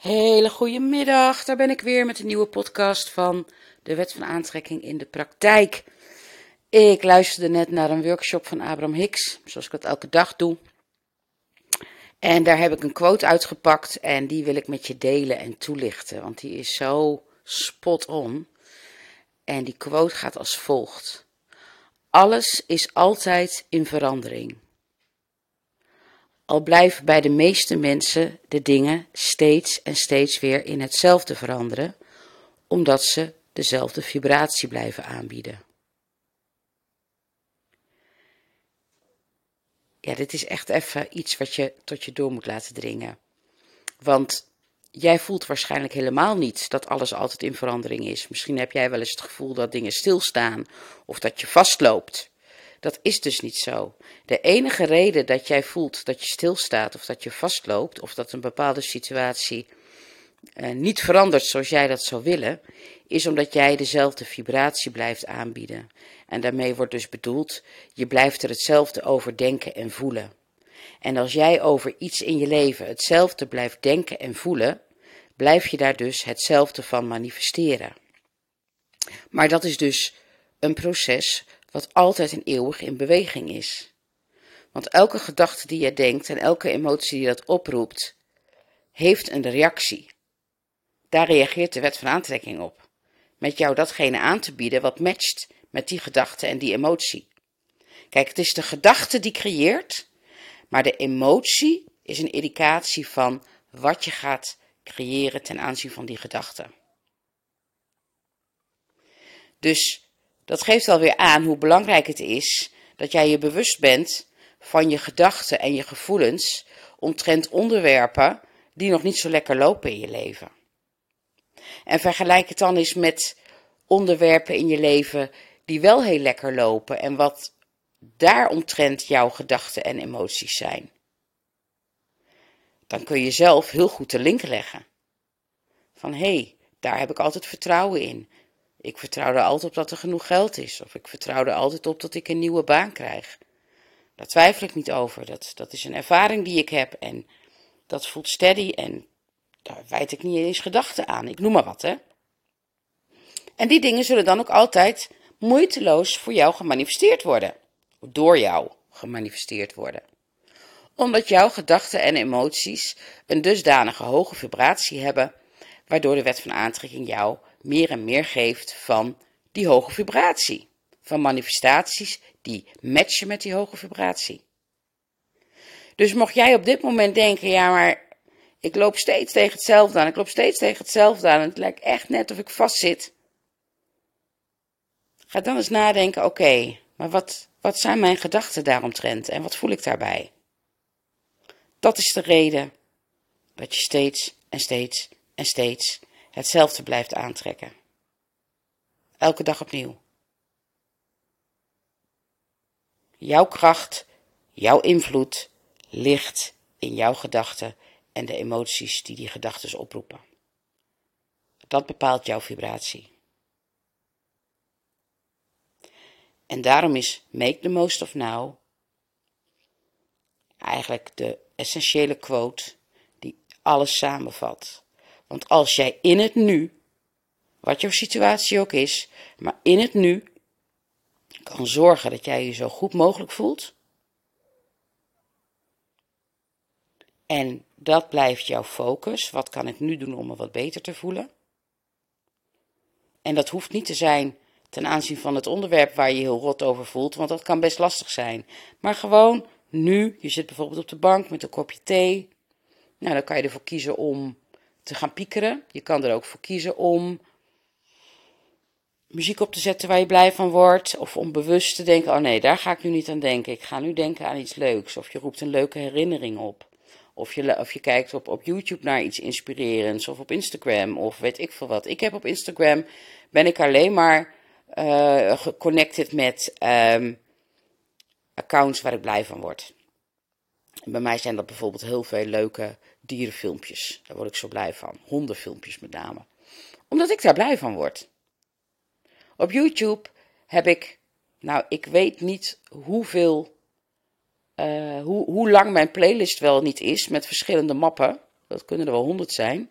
Hele goede middag, daar ben ik weer met een nieuwe podcast van de Wet van Aantrekking in de Praktijk. Ik luisterde net naar een workshop van Abraham Hicks, zoals ik dat elke dag doe. En daar heb ik een quote uitgepakt en die wil ik met je delen en toelichten, want die is zo spot on. En die quote gaat als volgt: Alles is altijd in verandering. Al blijven bij de meeste mensen de dingen steeds en steeds weer in hetzelfde veranderen, omdat ze dezelfde vibratie blijven aanbieden. Ja, dit is echt even iets wat je tot je door moet laten dringen. Want jij voelt waarschijnlijk helemaal niet dat alles altijd in verandering is. Misschien heb jij wel eens het gevoel dat dingen stilstaan of dat je vastloopt. Dat is dus niet zo. De enige reden dat jij voelt dat je stilstaat of dat je vastloopt of dat een bepaalde situatie eh, niet verandert zoals jij dat zou willen, is omdat jij dezelfde vibratie blijft aanbieden. En daarmee wordt dus bedoeld, je blijft er hetzelfde over denken en voelen. En als jij over iets in je leven hetzelfde blijft denken en voelen, blijf je daar dus hetzelfde van manifesteren. Maar dat is dus een proces wat altijd en eeuwig in beweging is. Want elke gedachte die je denkt en elke emotie die dat oproept, heeft een reactie. Daar reageert de wet van aantrekking op. Met jou datgene aan te bieden wat matcht met die gedachte en die emotie. Kijk, het is de gedachte die creëert, maar de emotie is een indicatie van wat je gaat creëren ten aanzien van die gedachte. Dus dat geeft alweer aan hoe belangrijk het is dat jij je bewust bent van je gedachten en je gevoelens omtrent onderwerpen die nog niet zo lekker lopen in je leven. En vergelijk het dan eens met onderwerpen in je leven die wel heel lekker lopen en wat daaromtrent jouw gedachten en emoties zijn. Dan kun je zelf heel goed de link leggen. Van hé, hey, daar heb ik altijd vertrouwen in. Ik vertrouw er altijd op dat er genoeg geld is. Of ik vertrouw er altijd op dat ik een nieuwe baan krijg. Daar twijfel ik niet over. Dat, dat is een ervaring die ik heb. En dat voelt steady. En daar wijd ik niet eens gedachten aan. Ik noem maar wat, hè. En die dingen zullen dan ook altijd moeiteloos voor jou gemanifesteerd worden. Door jou gemanifesteerd worden. Omdat jouw gedachten en emoties een dusdanige hoge vibratie hebben, waardoor de wet van aantrekking jou meer en meer geeft van die hoge vibratie. Van manifestaties die matchen met die hoge vibratie. Dus mocht jij op dit moment denken, ja maar ik loop steeds tegen hetzelfde aan, ik loop steeds tegen hetzelfde aan het lijkt echt net of ik vastzit. Ga dan eens nadenken, oké, maar wat, wat zijn mijn gedachten daaromtrent en wat voel ik daarbij? Dat is de reden dat je steeds en steeds en steeds hetzelfde blijft aantrekken. Elke dag opnieuw. Jouw kracht, jouw invloed ligt in jouw gedachten en de emoties die die gedachten oproepen. Dat bepaalt jouw vibratie. En daarom is Make the Most of Now eigenlijk de essentiële quote die alles samenvat. Want als jij in het nu, wat jouw situatie ook is, maar in het nu kan zorgen dat jij je zo goed mogelijk voelt. En dat blijft jouw focus. Wat kan ik nu doen om me wat beter te voelen? En dat hoeft niet te zijn ten aanzien van het onderwerp waar je heel rot over voelt, want dat kan best lastig zijn. Maar gewoon nu, je zit bijvoorbeeld op de bank met een kopje thee. Nou, dan kan je ervoor kiezen om te gaan piekeren. Je kan er ook voor kiezen om muziek op te zetten waar je blij van wordt. Of om bewust te denken, oh nee, daar ga ik nu niet aan denken. Ik ga nu denken aan iets leuks. Of je roept een leuke herinnering op. Of je, of je kijkt op, op YouTube naar iets inspirerends. Of op Instagram. Of weet ik veel wat. Ik heb op Instagram, ben ik alleen maar uh, geconnected met um, accounts waar ik blij van word. bij mij zijn dat bijvoorbeeld heel veel leuke dierenfilmpjes. Daar word ik zo blij van. Hondenfilmpjes met name. Omdat ik daar blij van word. Op YouTube heb ik, nou, ik weet niet hoeveel, uh, hoe, hoe lang mijn playlist wel niet is met verschillende mappen. dat kunnen er wel honderd zijn,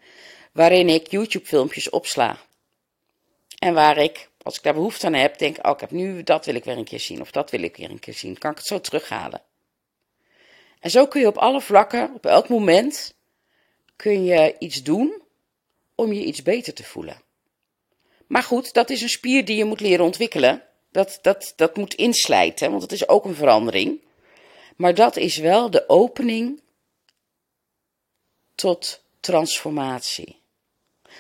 waarin ik YouTube-filmpjes opsla. En waar ik, als ik daar behoefte aan heb, denk: Oh, ik heb nu dat wil ik weer een keer zien, of dat wil ik weer een keer zien. Kan ik het zo terughalen? En zo kun je op alle vlakken, op elk moment, kun je iets doen om je iets beter te voelen. Maar goed, dat is een spier die je moet leren ontwikkelen. Dat, dat, dat moet inslijten, want het is ook een verandering. Maar dat is wel de opening tot transformatie.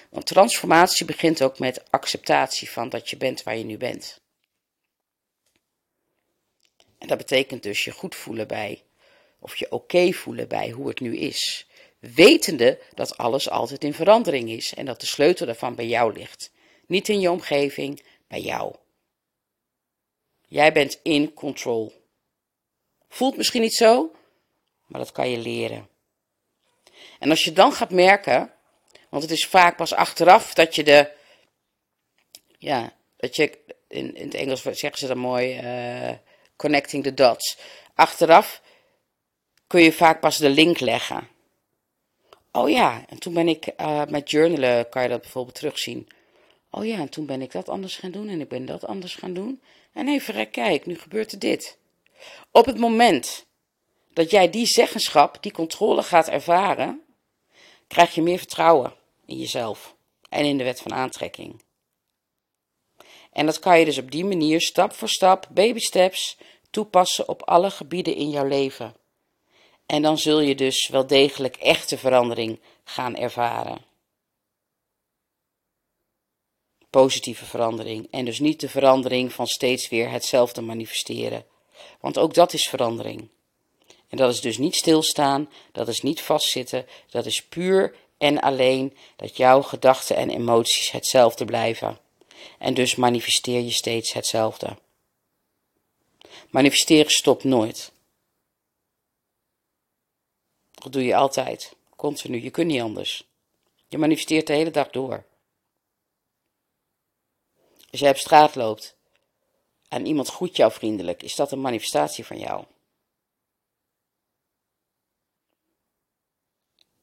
Want transformatie begint ook met acceptatie van dat je bent waar je nu bent. En dat betekent dus je goed voelen bij, of je oké voelen bij hoe het nu is. Wetende dat alles altijd in verandering is en dat de sleutel daarvan bij jou ligt. Niet in je omgeving, bij jou. Jij bent in control. Voelt misschien niet zo, maar dat kan je leren. En als je dan gaat merken, want het is vaak pas achteraf dat je de, ja, dat je, in, in het Engels zeggen ze dat mooi, uh, connecting the dots. Achteraf kun je vaak pas de link leggen. Oh ja, en toen ben ik uh, met journalen, kan je dat bijvoorbeeld terugzien. Oh ja, en toen ben ik dat anders gaan doen en ik ben dat anders gaan doen. En even kijk, nu gebeurt er dit. Op het moment dat jij die zeggenschap, die controle gaat ervaren, krijg je meer vertrouwen in jezelf en in de wet van aantrekking. En dat kan je dus op die manier stap voor stap, baby steps, toepassen op alle gebieden in jouw leven. En dan zul je dus wel degelijk echte verandering gaan ervaren. Positieve verandering en dus niet de verandering van steeds weer hetzelfde manifesteren. Want ook dat is verandering. En dat is dus niet stilstaan, dat is niet vastzitten, dat is puur en alleen dat jouw gedachten en emoties hetzelfde blijven. En dus manifesteer je steeds hetzelfde. Manifesteren stopt nooit. Dat doe je altijd, continu, je kunt niet anders. Je manifesteert de hele dag door. Als jij op straat loopt en iemand groet jou vriendelijk, is dat een manifestatie van jou.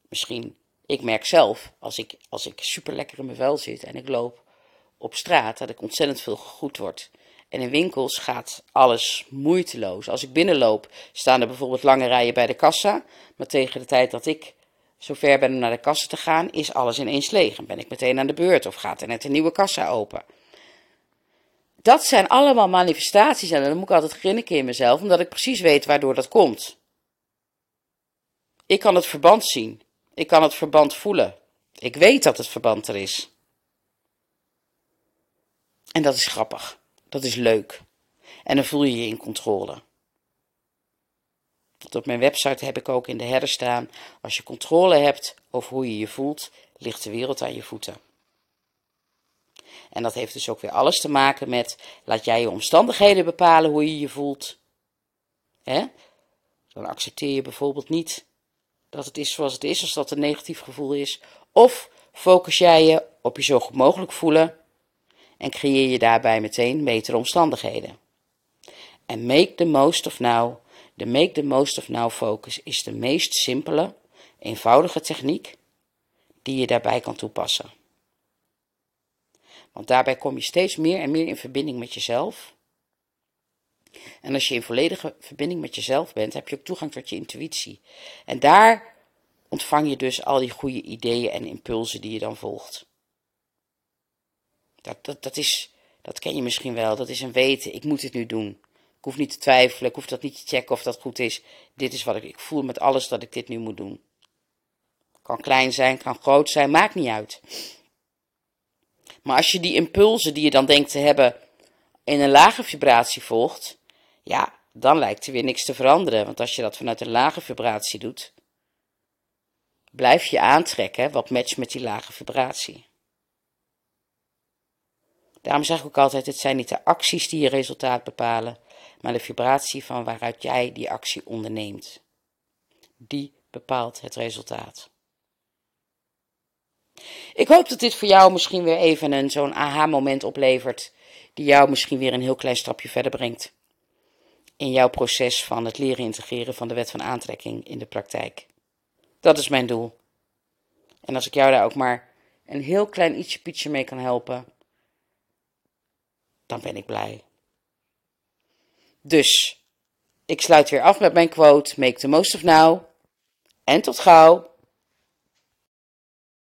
Misschien, ik merk zelf, als ik, als ik super lekker in mijn vel zit en ik loop op straat, dat ik ontzettend veel gegroet word. En in winkels gaat alles moeiteloos. Als ik binnenloop, staan er bijvoorbeeld lange rijen bij de kassa. Maar tegen de tijd dat ik zover ben om naar de kassa te gaan, is alles ineens leeg. En ben ik meteen aan de beurt of gaat er net een nieuwe kassa open. Dat zijn allemaal manifestaties en dan moet ik altijd grinniken in mezelf, omdat ik precies weet waardoor dat komt. Ik kan het verband zien. Ik kan het verband voelen. Ik weet dat het verband er is. En dat is grappig. Dat is leuk. En dan voel je je in controle. Op mijn website heb ik ook in de header staan: als je controle hebt over hoe je je voelt, ligt de wereld aan je voeten. En dat heeft dus ook weer alles te maken met: laat jij je omstandigheden bepalen hoe je je voelt. Hè? Dan accepteer je bijvoorbeeld niet dat het is zoals het is, als dat een negatief gevoel is. Of focus jij je op je zo goed mogelijk voelen en creëer je daarbij meteen betere omstandigheden. En make the most of now. De make the most of now focus is de meest simpele, eenvoudige techniek die je daarbij kan toepassen. Want daarbij kom je steeds meer en meer in verbinding met jezelf. En als je in volledige verbinding met jezelf bent, heb je ook toegang tot je intuïtie. En daar ontvang je dus al die goede ideeën en impulsen die je dan volgt. Dat, dat, is, dat ken je misschien wel, dat is een weten, ik moet dit nu doen. Ik hoef niet te twijfelen, ik hoef dat niet te checken of dat goed is. Dit is wat ik, ik voel met alles dat ik dit nu moet doen. Kan klein zijn, kan groot zijn, maakt niet uit. Maar als je die impulsen die je dan denkt te hebben in een lage vibratie volgt, ja, dan lijkt er weer niks te veranderen. Want als je dat vanuit een lage vibratie doet, blijf je aantrekken wat matcht met die lage vibratie. Daarom zeg ik ook altijd: het zijn niet de acties die je resultaat bepalen, maar de vibratie van waaruit jij die actie onderneemt. Die bepaalt het resultaat. Ik hoop dat dit voor jou misschien weer even een zo'n aha-moment oplevert, die jou misschien weer een heel klein stapje verder brengt in jouw proces van het leren integreren van de wet van aantrekking in de praktijk. Dat is mijn doel. En als ik jou daar ook maar een heel klein ietsje pietje mee kan helpen, dan ben ik blij. Dus, ik sluit weer af met mijn quote: Make the most of now. En tot gauw.